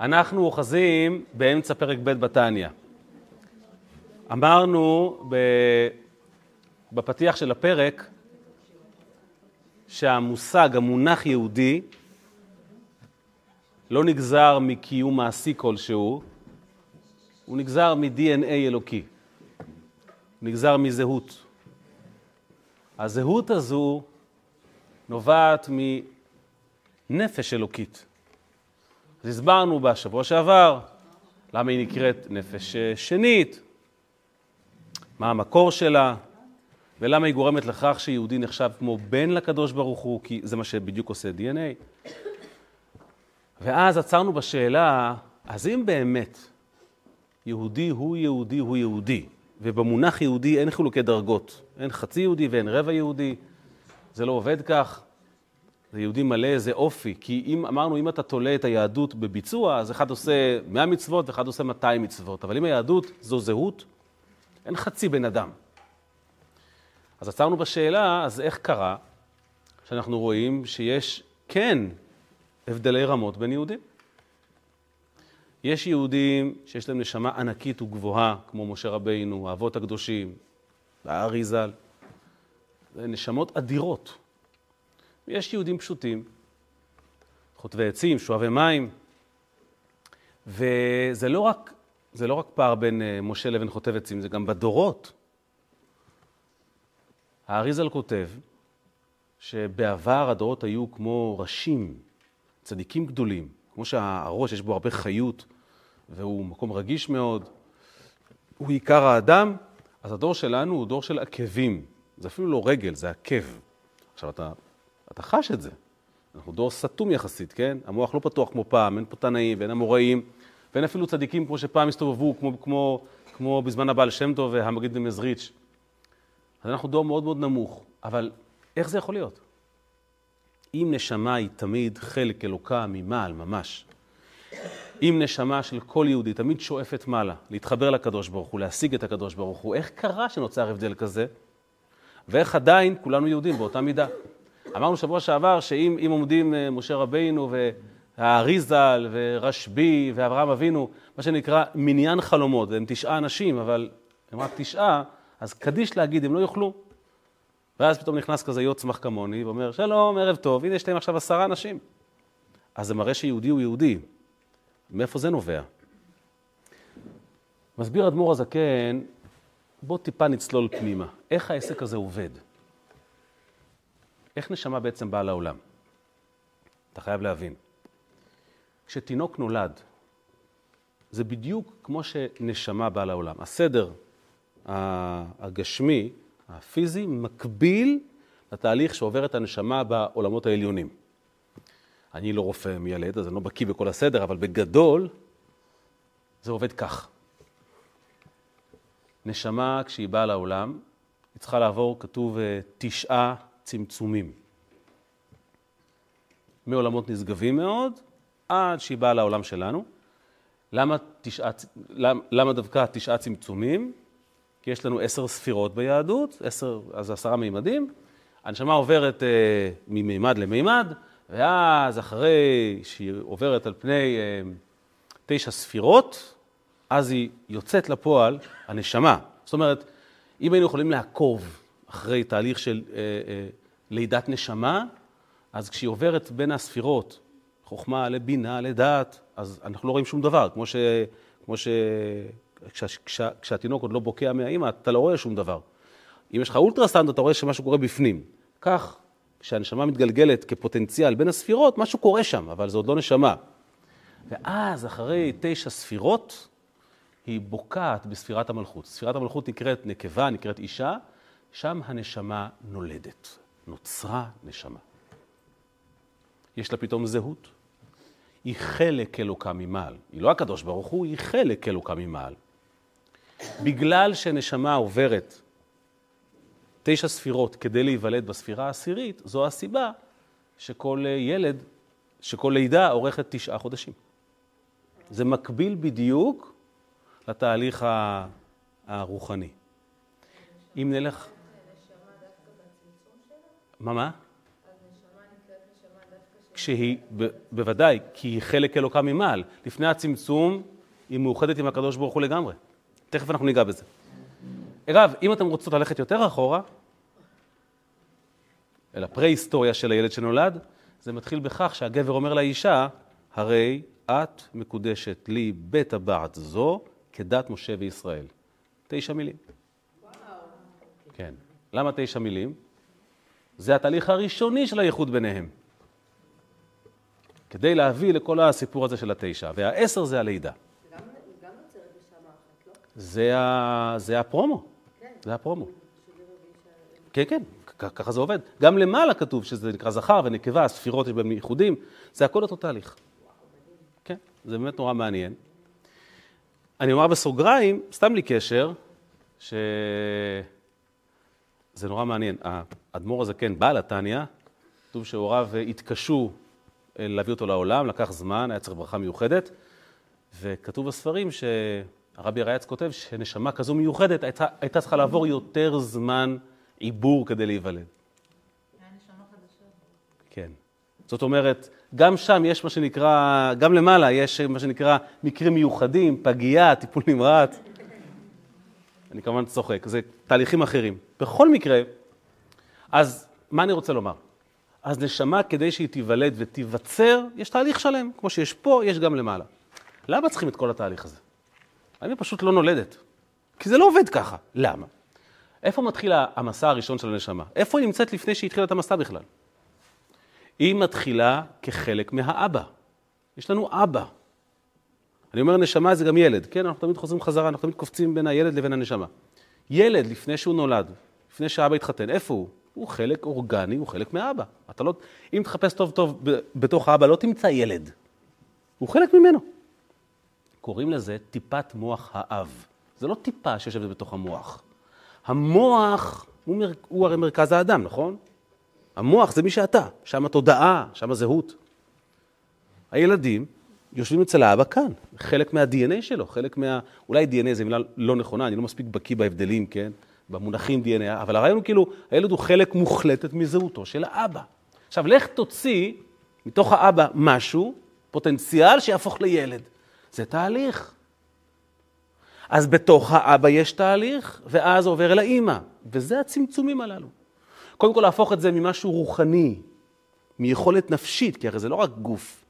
אנחנו אוחזים באמצע פרק ב' בתניא. אמרנו. בפתיח של הפרק שהמושג, המונח יהודי, לא נגזר מקיום מעשי כלשהו, הוא נגזר מ-DNA אלוקי, נגזר מזהות. הזהות הזו נובעת מנפש אלוקית. אז הסברנו בשבוע שעבר למה היא נקראת נפש שנית, מה המקור שלה, ולמה היא גורמת לכך שיהודי נחשב כמו בן לקדוש ברוך הוא, כי זה מה שבדיוק עושה DNA. ואז עצרנו בשאלה, אז אם באמת יהודי הוא יהודי הוא יהודי, ובמונח יהודי אין חילוקי דרגות, אין חצי יהודי ואין רבע יהודי, זה לא עובד כך, זה יהודי מלא, זה אופי, כי אם אמרנו, אם אתה תולה את היהדות בביצוע, אז אחד עושה 100 מצוות ואחד עושה 200 מצוות, אבל אם היהדות זו זהות, אין חצי בן אדם. אז עצרנו בשאלה, אז איך קרה שאנחנו רואים שיש כן הבדלי רמות בין יהודים? יש יהודים שיש להם נשמה ענקית וגבוהה, כמו משה רבינו, האבות הקדושים, הארי ז"ל. נשמות אדירות. יש יהודים פשוטים, חוטבי עצים, שואבי מים, וזה לא רק, זה לא רק פער בין אה, משה לבין חוטב עצים, זה גם בדורות. האריזל כותב שבעבר הדורות היו כמו ראשים, צדיקים גדולים, כמו שהראש יש בו הרבה חיות והוא מקום רגיש מאוד, הוא עיקר האדם, אז הדור שלנו הוא דור של עקבים, זה אפילו לא רגל, זה עקב. עכשיו אתה, אתה חש את זה, אנחנו דור סתום יחסית, כן? המוח לא פתוח כמו פעם, אין פה תנאים ואין אמוראים, ואין אפילו צדיקים כמו שפעם הסתובבו, כמו, כמו, כמו בזמן הבעל שם טוב והמגיד במזריץ'. אז אנחנו דור מאוד מאוד נמוך, אבל איך זה יכול להיות? אם נשמה היא תמיד חלק אלוקה ממעל ממש, אם נשמה של כל יהודי תמיד שואפת מעלה, להתחבר לקדוש ברוך הוא, להשיג את הקדוש ברוך הוא, איך קרה שנוצר הבדל כזה? ואיך עדיין כולנו יהודים באותה מידה? אמרנו שבוע שעבר שאם עומדים אה, משה רבינו והאריזל ורשב"י ואברהם אבינו, מה שנקרא מניין חלומות, הם תשעה אנשים, אבל הם רק תשעה, אז קדיש להגיד, הם לא יוכלו. ואז פתאום נכנס כזה יוצמח כמוני ואומר, שלום, ערב טוב, הנה יש להם עכשיו עשרה אנשים. אז זה מראה שיהודי הוא יהודי. מאיפה זה נובע? מסביר אדמו"ר הזקן, בוא טיפה נצלול פנימה. איך העסק הזה עובד? איך נשמה בעצם באה לעולם? אתה חייב להבין. כשתינוק נולד, זה בדיוק כמו שנשמה באה לעולם. הסדר הגשמי, הפיזי, מקביל לתהליך שעוברת הנשמה בעולמות העליונים. אני לא רופא מיילד, אז אני לא בקיא בכל הסדר, אבל בגדול זה עובד כך. נשמה, כשהיא באה לעולם, היא צריכה לעבור, כתוב, אה, תשעה צמצומים. מעולמות נשגבים מאוד, עד שהיא באה לעולם שלנו. למה, תשעה, למה, למה דווקא תשעה צמצומים? כי יש לנו עשר ספירות ביהדות, עשר, אז עשרה מימדים. הנשמה עוברת אה, ממימד למימד, ואז אחרי שהיא עוברת על פני אה, תשע ספירות, אז היא יוצאת לפועל, הנשמה. זאת אומרת, אם היינו יכולים לעקוב אחרי תהליך של אה, אה, לידת נשמה, אז כשהיא עוברת בין הספירות, חוכמה לבינה, לדעת, אז אנחנו לא רואים שום דבר, כמו ש... כמו ש... כשה, כשה, כשהתינוק עוד לא בוקע מהאימא, אתה לא רואה שום דבר. אם יש לך אולטרסאונד, אתה רואה שמשהו קורה בפנים. כך, כשהנשמה מתגלגלת כפוטנציאל בין הספירות, משהו קורה שם, אבל זה עוד לא נשמה. ואז, אחרי תשע ספירות, היא בוקעת בספירת המלכות. ספירת המלכות נקראת נקבה, נקראת אישה, שם הנשמה נולדת. נוצרה נשמה. יש לה פתאום זהות. היא חלק אלוקה ממעל. היא לא הקדוש ברוך הוא, היא חלק אלוקה ממעל. בגלל שנשמה עוברת תשע ספירות כדי להיוולד בספירה העשירית, זו הסיבה שכל ילד, שכל לידה אורכת תשעה חודשים. זה מקביל בדיוק לתהליך הרוחני. אם נלך... מה, מה? כשהיא, ב, בוודאי, כי היא חלק אלוקה ממעל. לפני הצמצום, היא מאוחדת עם הקדוש ברוך הוא לגמרי. תכף אנחנו ניגע בזה. אגב, אם אתם רוצות ללכת יותר אחורה, אל הפרה-היסטוריה של הילד שנולד, זה מתחיל בכך שהגבר אומר לאישה, הרי את מקודשת לי בית הבת זו כדת משה וישראל. תשע מילים. וואו. כן. למה תשע מילים? זה התהליך הראשוני של הייחוד ביניהם. כדי להביא לכל הסיפור הזה של התשע. והעשר זה הלידה. גם בשעה אחת, לא? זה, ה... זה הפרומו. כן. זה הפרומו. כן, כן, ככה זה עובד. גם למעלה כתוב שזה נקרא זכר ונקבה, הספירות יש בהם ייחודים, זה הכל אותו תהליך. כן, זה באמת נורא מעניין. אני אומר בסוגריים, סתם לי קשר, שזה נורא מעניין. האדמו"ר הזה, כן, בעל התניא, כתוב שהוריו התקשו להביא אותו לעולם, לקח זמן, היה צריך ברכה מיוחדת, וכתוב בספרים שהרבי הרייץ כותב שנשמה כזו מיוחדת הייתה, הייתה צריכה לעבור יותר זמן עיבור כדי להיוולד. כן. זאת אומרת, גם שם יש מה שנקרא, גם למעלה יש מה שנקרא מקרים מיוחדים, פגייה, טיפול נמרץ. אני כמובן צוחק, זה תהליכים אחרים. בכל מקרה, אז מה אני רוצה לומר? אז נשמה, כדי שהיא תיוולד ותיווצר, יש תהליך שלם. כמו שיש פה, יש גם למעלה. למה צריכים את כל התהליך הזה? אני פשוט לא נולדת. כי זה לא עובד ככה. למה? איפה מתחיל המסע הראשון של הנשמה? איפה היא נמצאת לפני שהיא התחילה את המסע בכלל? היא מתחילה כחלק מהאבא. יש לנו אבא. אני אומר נשמה זה גם ילד, כן? אנחנו תמיד חוזרים חזרה, אנחנו תמיד קופצים בין הילד לבין הנשמה. ילד, לפני שהוא נולד, לפני שאבא התחתן, איפה הוא? הוא חלק אורגני, הוא חלק מהאבא. אתה לא, אם תחפש טוב טוב בתוך האבא, לא תמצא ילד. הוא חלק ממנו. קוראים לזה טיפת מוח האב. זה לא טיפה שיושבת בתוך המוח. המוח הוא, מר... הוא הרי מרכז האדם, נכון? המוח זה מי שאתה, שם התודעה, שם הזהות. הילדים יושבים אצל האבא כאן, חלק מה-DNA שלו, חלק מה... אולי DNA זו מילה לא נכונה, אני לא מספיק בקיא בהבדלים, כן? במונחים DNA, אבל הרעיון הוא כאילו, הילד הוא חלק מוחלטת מזהותו של האבא. עכשיו, לך תוציא מתוך האבא משהו, פוטנציאל שיהפוך לילד. זה תהליך. אז בתוך האבא יש תהליך, ואז עובר אל האימא, וזה הצמצומים הללו. קודם כל להפוך את זה ממשהו רוחני, מיכולת נפשית, כי הרי זה לא רק גוף,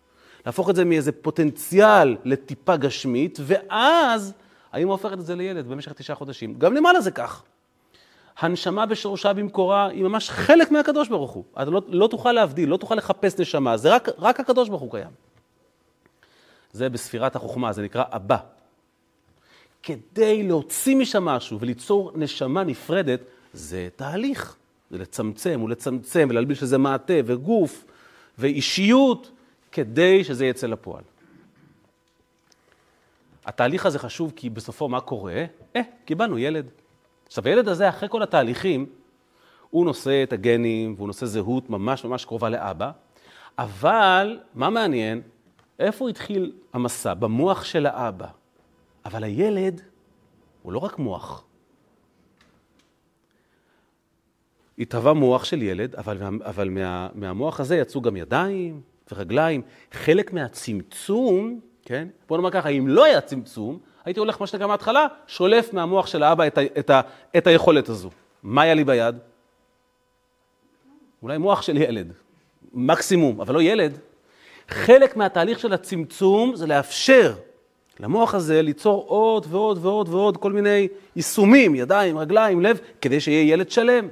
להפוך את זה מאיזה פוטנציאל לטיפה גשמית, ואז האמא הופכת את זה לילד במשך תשעה חודשים. גם למעלה זה כך. הנשמה בשורשה במקורה היא ממש חלק מהקדוש ברוך הוא. אתה לא, לא תוכל להבדיל, לא תוכל לחפש נשמה, זה רק, רק הקדוש ברוך הוא קיים. זה בספירת החוכמה, זה נקרא אבא. כדי להוציא משם משהו וליצור נשמה נפרדת, זה תהליך. זה לצמצם ולצמצם ולהלביש לזה מעטה וגוף ואישיות, כדי שזה יצא לפועל. התהליך הזה חשוב כי בסופו מה קורה? אה, קיבלנו ילד. עכשיו, הילד הזה, אחרי כל התהליכים, הוא נושא את הגנים והוא נושא זהות ממש ממש קרובה לאבא, אבל מה מעניין? איפה התחיל המסע? במוח של האבא. אבל הילד הוא לא רק מוח. התהווה מוח של ילד, אבל, אבל מה, מהמוח הזה יצאו גם ידיים ורגליים. חלק מהצמצום, כן? בוא נאמר ככה, אם לא היה צמצום, הייתי הולך, מה שנקרא מההתחלה, שולף מהמוח של האבא את, ה, את, ה, את היכולת הזו. מה היה לי ביד? אולי מוח של יילד, מקסימום, אבל לא ילד. חלק מהתהליך של הצמצום זה לאפשר למוח הזה ליצור עוד ועוד ועוד ועוד כל מיני יישומים, ידיים, רגליים, לב, כדי שיהיה ילד שלם.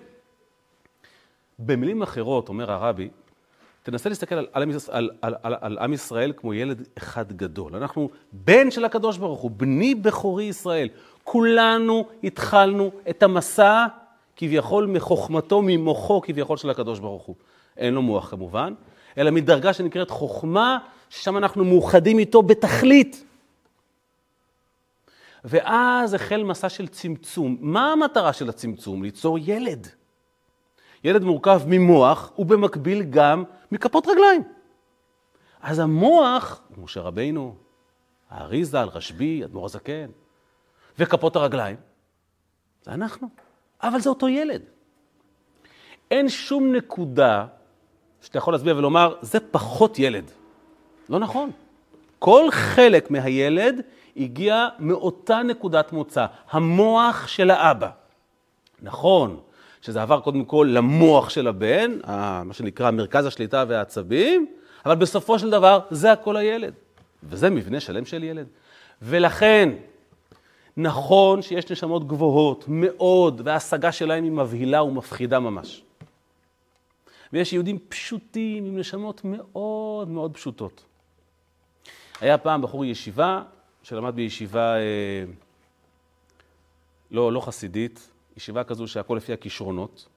במילים אחרות, אומר הרבי, תנסה להסתכל על, על, על, על, על, על עם ישראל כמו ילד אחד גדול. אנחנו בן של הקדוש ברוך הוא, בני בכורי ישראל. כולנו התחלנו את המסע כביכול מחוכמתו, ממוחו כביכול של הקדוש ברוך הוא. אין לו מוח כמובן, אלא מדרגה שנקראת חוכמה, ששם אנחנו מאוחדים איתו בתכלית. ואז החל מסע של צמצום. מה המטרה של הצמצום? ליצור ילד. ילד מורכב ממוח ובמקביל גם מכפות רגליים. אז המוח, משה רבינו, האריזה, רשב"י, אדמו"ר הזקן, וכפות הרגליים, זה אנחנו. אבל זה אותו ילד. אין שום נקודה שאתה יכול להצביע ולומר, זה פחות ילד. לא נכון. כל חלק מהילד הגיע מאותה נקודת מוצא, המוח של האבא. נכון שזה עבר קודם כל למוח של הבן, מה שנקרא מרכז השליטה והעצבים, אבל בסופו של דבר זה הכל הילד. וזה מבנה שלם של ילד. ולכן, נכון שיש נשמות גבוהות מאוד, וההשגה שלהם היא מבהילה ומפחידה ממש. ויש יהודים פשוטים עם נשמות מאוד מאוד פשוטות. היה פעם בחור ישיבה שלמד בישיבה אה, לא, לא חסידית, ישיבה כזו שהכל לפי הכישרונות,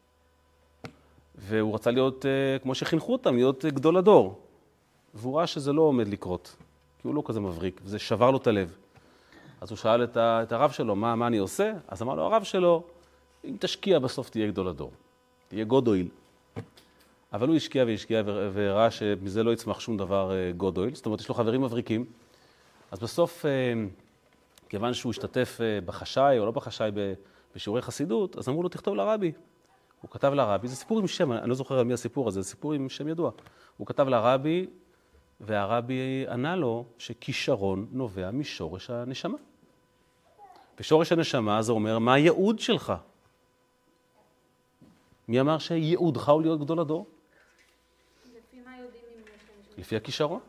והוא רצה להיות, אה, כמו שחינכו אותם, להיות גדול הדור. והוא ראה שזה לא עומד לקרות, כי הוא לא כזה מבריק, וזה שבר לו את הלב. אז הוא שאל את, את הרב שלו, מה, מה אני עושה? אז אמר לו הרב שלו, אם תשקיע בסוף תהיה גדול הדור, תהיה גודויל. אבל הוא השקיע והשקיע וראה שמזה לא יצמח שום דבר אה, גודויל, זאת אומרת, יש לו חברים מבריקים. אז בסוף, אה, כיוון שהוא השתתף אה, בחשאי או לא בחשאי בשיעורי חסידות, אז אמרו לו, תכתוב לרבי. הוא כתב לרבי, זה סיפור עם שם, אני לא זוכר על מי הסיפור הזה, זה סיפור עם שם ידוע. הוא כתב לרבי, והרבי ענה לו שכישרון נובע משורש הנשמה. ושורש הנשמה זה אומר, מה הייעוד שלך? מי אמר שייעודך הוא להיות גדול הדור? לפי מה יודעים אם יש לפי הכישרון.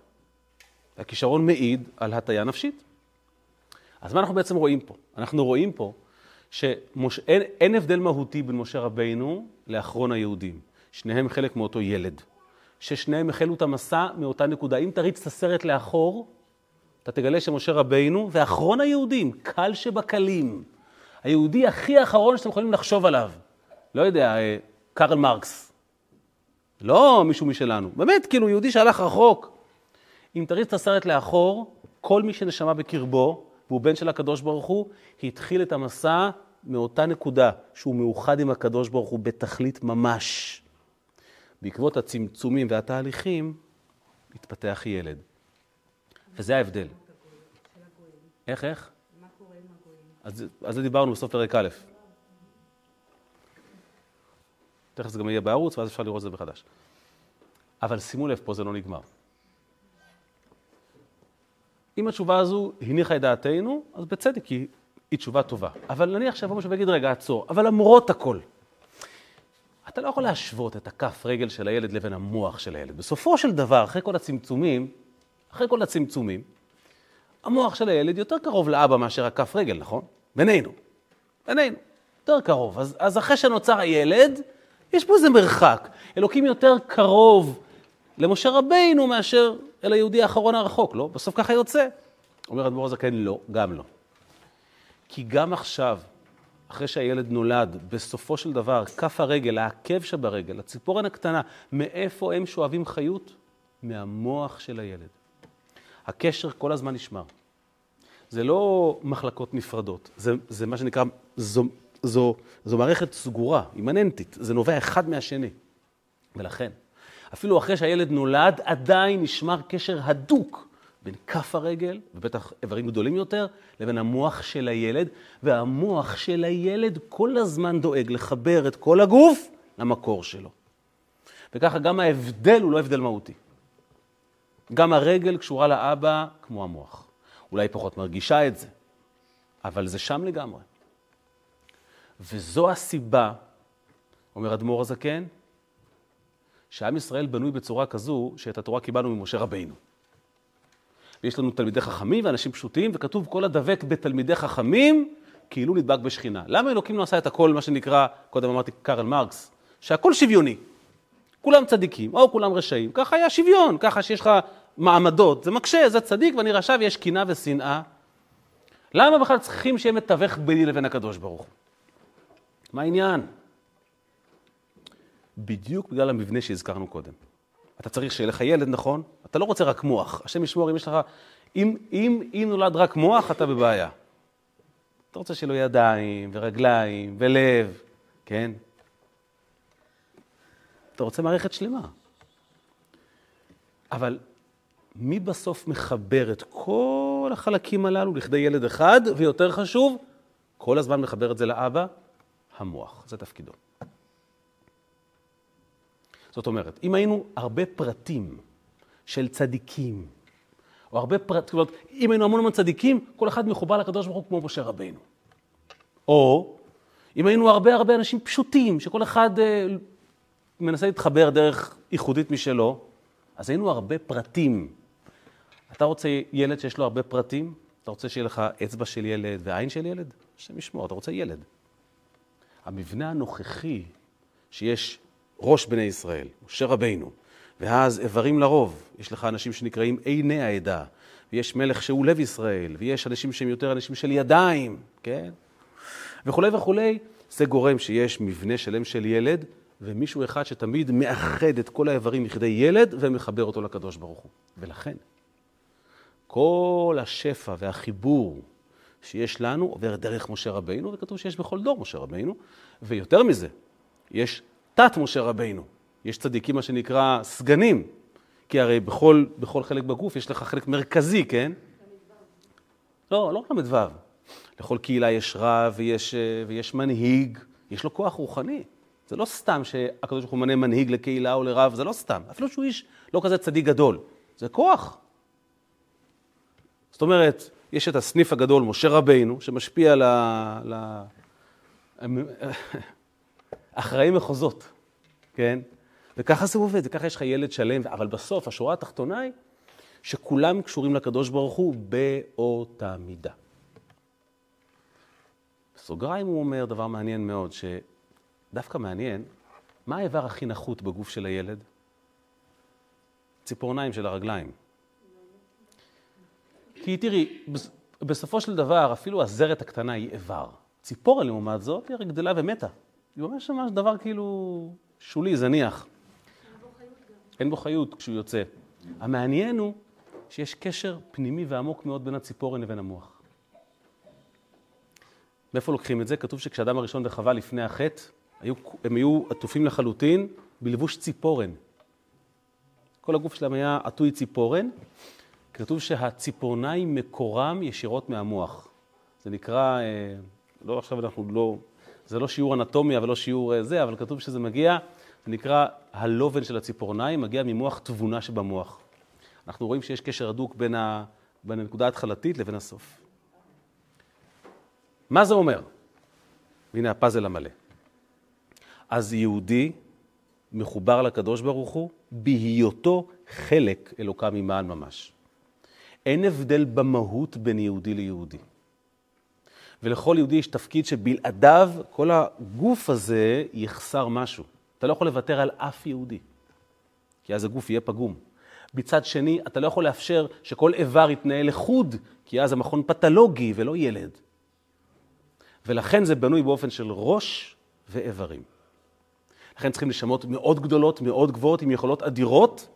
הכישרון מעיד על הטיה נפשית. אז מה אנחנו בעצם רואים פה? אנחנו רואים פה שאין הבדל מהותי בין משה רבינו לאחרון היהודים. שניהם חלק מאותו ילד. ששניהם החלו את המסע מאותה נקודה. אם תריץ את הסרט לאחור, אתה תגלה שמשה רבינו ואחרון היהודים, קל שבקלים. היהודי הכי אחרון שאתם יכולים לחשוב עליו. לא יודע, אה, קרל מרקס. לא מישהו משלנו. באמת, כאילו, יהודי שהלך רחוק. אם תריץ את הסרט לאחור, כל מי שנשמה בקרבו, והוא בן של הקדוש ברוך הוא, התחיל את המסע מאותה נקודה, שהוא מאוחד עם הקדוש ברוך הוא בתכלית ממש. בעקבות הצמצומים והתהליכים, התפתח ילד. וזה ההבדל. איך, איך? אז זה דיברנו בסוף פרק א'. תכף זה גם יהיה בערוץ, ואז אפשר לראות את זה מחדש. אבל שימו לב, פה זה לא נגמר. אם התשובה הזו הניחה את דעתנו, אז בצדק, היא, היא תשובה טובה. אבל נניח שיבוא מישהו ויגיד, רגע, עצור, אבל למרות הכל, אתה לא יכול להשוות את הכף רגל של הילד לבין המוח של הילד. בסופו של דבר, אחרי כל הצמצומים, אחרי כל הצמצומים, המוח של הילד יותר קרוב לאבא מאשר הכף רגל, נכון? בינינו. בינינו. יותר קרוב. אז, אז אחרי שנוצר הילד, יש פה איזה מרחק. אלוקים יותר קרוב למשה רבינו מאשר אל היהודי האחרון הרחוק, לא? בסוף ככה יוצא. אומר אדמו"ר הזקן, לא, גם לא. כי גם עכשיו, אחרי שהילד נולד, בסופו של דבר, כף הרגל, העקב שברגל, הציפורן הקטנה, מאיפה הם שואבים חיות? מהמוח של הילד. הקשר כל הזמן נשמר. זה לא מחלקות נפרדות, זה, זה מה שנקרא, זו, זו, זו מערכת סגורה, אימננטית, זה נובע אחד מהשני. ולכן, אפילו אחרי שהילד נולד, עדיין נשמר קשר הדוק בין כף הרגל, ובטח איברים גדולים יותר, לבין המוח של הילד, והמוח של הילד כל הזמן דואג לחבר את כל הגוף למקור שלו. וככה גם ההבדל הוא לא הבדל מהותי. גם הרגל קשורה לאבא כמו המוח. אולי פחות מרגישה את זה, אבל זה שם לגמרי. וזו הסיבה, אומר אדמו"ר הזקן, שעם ישראל בנוי בצורה כזו שאת התורה קיבלנו ממשה רבינו. ויש לנו תלמידי חכמים ואנשים פשוטים, וכתוב כל הדבק בתלמידי חכמים כאילו נדבק בשכינה. למה אלוקים לא עשה את הכל, מה שנקרא, קודם אמרתי קרל מרקס, שהכל שוויוני. כולם צדיקים, או כולם רשעים. ככה היה שוויון, ככה שיש לך מעמדות. זה מקשה, זה צדיק ואני רשע ויש קינה ושנאה. למה בכלל צריכים שיהיה מתווך ביני לבין הקדוש ברוך הוא? מה העניין? בדיוק בגלל המבנה שהזכרנו קודם. אתה צריך שיהיה לך ילד, נכון? אתה לא רוצה רק מוח. השם ישמור, אם יש לך... אם, אם, אם נולד רק מוח, אתה בבעיה. אתה רוצה שיהיה לו ידיים ורגליים ולב, כן? אתה רוצה מערכת שלמה. אבל מי בסוף מחבר את כל החלקים הללו לכדי ילד אחד, ויותר חשוב, כל הזמן מחבר את זה לאבא? המוח. זה תפקידו. זאת אומרת, אם היינו הרבה פרטים של צדיקים, או הרבה פרט, זאת אומרת, אם היינו המון המון צדיקים, כל אחד מחובר לקדוש ברוך הוא כמו משה רבינו. או אם היינו הרבה הרבה אנשים פשוטים, שכל אחד אה, מנסה להתחבר דרך ייחודית משלו, אז היינו הרבה פרטים. אתה רוצה ילד שיש לו הרבה פרטים? אתה רוצה שיהיה לך אצבע של ילד ועין של ילד? השם ישמור, אתה רוצה ילד. המבנה הנוכחי שיש ראש בני ישראל, משה רבינו, ואז איברים לרוב, יש לך אנשים שנקראים עיני העדה, ויש מלך שהוא לב ישראל, ויש אנשים שהם יותר אנשים של ידיים, כן? וכולי וכולי, זה גורם שיש מבנה שלם של ילד, ומישהו אחד שתמיד מאחד את כל האיברים לכדי ילד ומחבר אותו לקדוש ברוך הוא. ולכן, כל השפע והחיבור שיש לנו עובר דרך משה רבינו, וכתוב שיש בכל דור משה רבינו, ויותר מזה, יש תת משה רבינו. יש צדיקים, מה שנקרא סגנים, כי הרי בכל, בכל חלק בגוף יש לך חלק מרכזי, כן? לא, לא ל"ו. לכל קהילה יש רב ויש, ויש מנהיג, יש לו כוח רוחני. זה לא סתם שהקדוש ברוך הוא מנה מנהיג לקהילה או לרב, זה לא סתם. אפילו שהוא איש לא כזה צדיק גדול. זה כוח. זאת אומרת, יש את הסניף הגדול, משה רבינו, שמשפיע על ה... אחראי מחוזות, כן? וככה זה עובד, וככה יש לך ילד שלם, אבל בסוף השורה התחתונה היא שכולם קשורים לקדוש ברוך הוא באותה מידה. בסוגריים הוא אומר דבר מעניין מאוד, שדווקא מעניין, מה האיבר הכי נחות בגוף של הילד? ציפורניים של הרגליים. כי תראי, בסופו של דבר, אפילו הזרת הקטנה היא איבר. ציפורן, לעומת זאת, היא הרי גדלה ומתה. היא ממש ממש דבר כאילו שולי, זניח. אין בו חיות כשהוא יוצא. המעניין הוא שיש קשר פנימי ועמוק מאוד בין הציפורן לבין המוח. מאיפה לוקחים את זה? כתוב שכשאדם הראשון וחווה לפני החטא, היו, הם היו עטופים לחלוטין בלבוש ציפורן. כל הגוף שלהם היה עטוי ציפורן. כתוב שהציפורניים מקורם ישירות מהמוח. זה נקרא, אה, לא עכשיו אנחנו לא, זה לא שיעור אנטומיה ולא שיעור אה, זה, אבל כתוב שזה מגיע, זה נקרא הלובן של הציפורניים, מגיע ממוח תבונה שבמוח. אנחנו רואים שיש קשר הדוק בין, ה, בין הנקודה ההתחלתית לבין הסוף. מה זה אומר? הנה הפאזל המלא. אז יהודי מחובר לקדוש ברוך הוא בהיותו חלק אלוקה ממעל ממש. אין הבדל במהות בין יהודי ליהודי. ולכל יהודי יש תפקיד שבלעדיו כל הגוף הזה יחסר משהו. אתה לא יכול לוותר על אף יהודי, כי אז הגוף יהיה פגום. מצד שני, אתה לא יכול לאפשר שכל איבר יתנהל לחוד, כי אז המכון פתולוגי ולא ילד. ולכן זה בנוי באופן של ראש ואיברים. לכן צריכים נשמות מאוד גדולות, מאוד גבוהות, עם יכולות אדירות,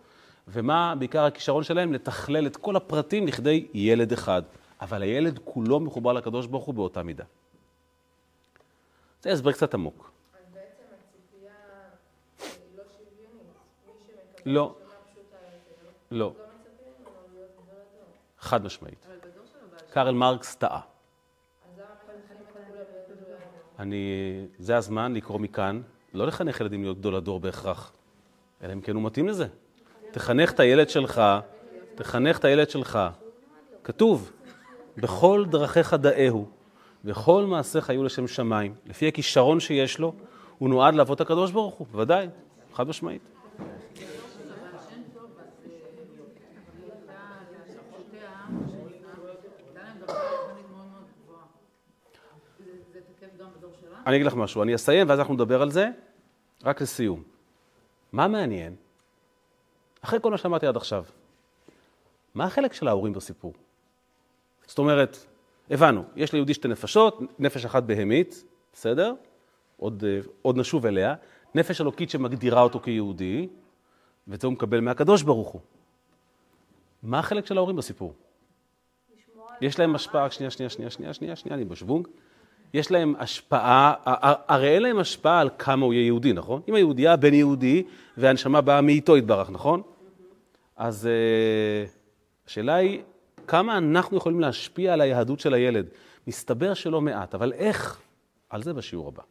ומה בעיקר הכישרון שלהם? לתכלל את כל הפרטים לכדי ילד אחד. אבל הילד כולו מחובר לקדוש ברוך הוא באותה מידה. זה הסבר קצת עמוק. אז בעצם הציפייה היא לא שוויונית. מי שמקבל לא. לא, לא. חד משמעית. קרל מרקס טעה. אני, זה הזמן לקרוא מכאן, לא לחנך ילדים להיות גדול הדור בהכרח, אלא אם כן הוא מתאים לזה. תחנך את הילד שלך, תחנך את הילד שלך. כתוב, בכל דרכיך דאהו, וכל מעשיך יהיו לשם שמיים. לפי הכישרון שיש לו, הוא נועד לעבוד את הקדוש ברוך הוא, בוודאי, חד משמעית. אני אגיד לך משהו, אני אסיים ואז אנחנו נדבר על זה, רק לסיום. מה מעניין? אחרי כל מה שאמרתי עד עכשיו, מה החלק של ההורים בסיפור? זאת אומרת, הבנו, יש ליהודי שתי נפשות, נפש אחת בהמית, בסדר? עוד, אה, עוד נשוב אליה, נפש אלוקית שמגדירה אותו כיהודי, ואת זה הוא מקבל מהקדוש ברוך הוא. מה החלק של ההורים בסיפור? יש להם השפעה, שנייה, שנייה, שנייה, שנייה, שנייה, שנייה, אני בשוונג. יש להם השפעה, הרי אין להם השפעה על כמה הוא יהיה יהודי, נכון? אם היהודייה בן יהודי והנשמה באה מאיתו יתברך, נכון? אז uh, השאלה היא, כמה אנחנו יכולים להשפיע על היהדות של הילד? מסתבר שלא מעט, אבל איך? על זה בשיעור הבא.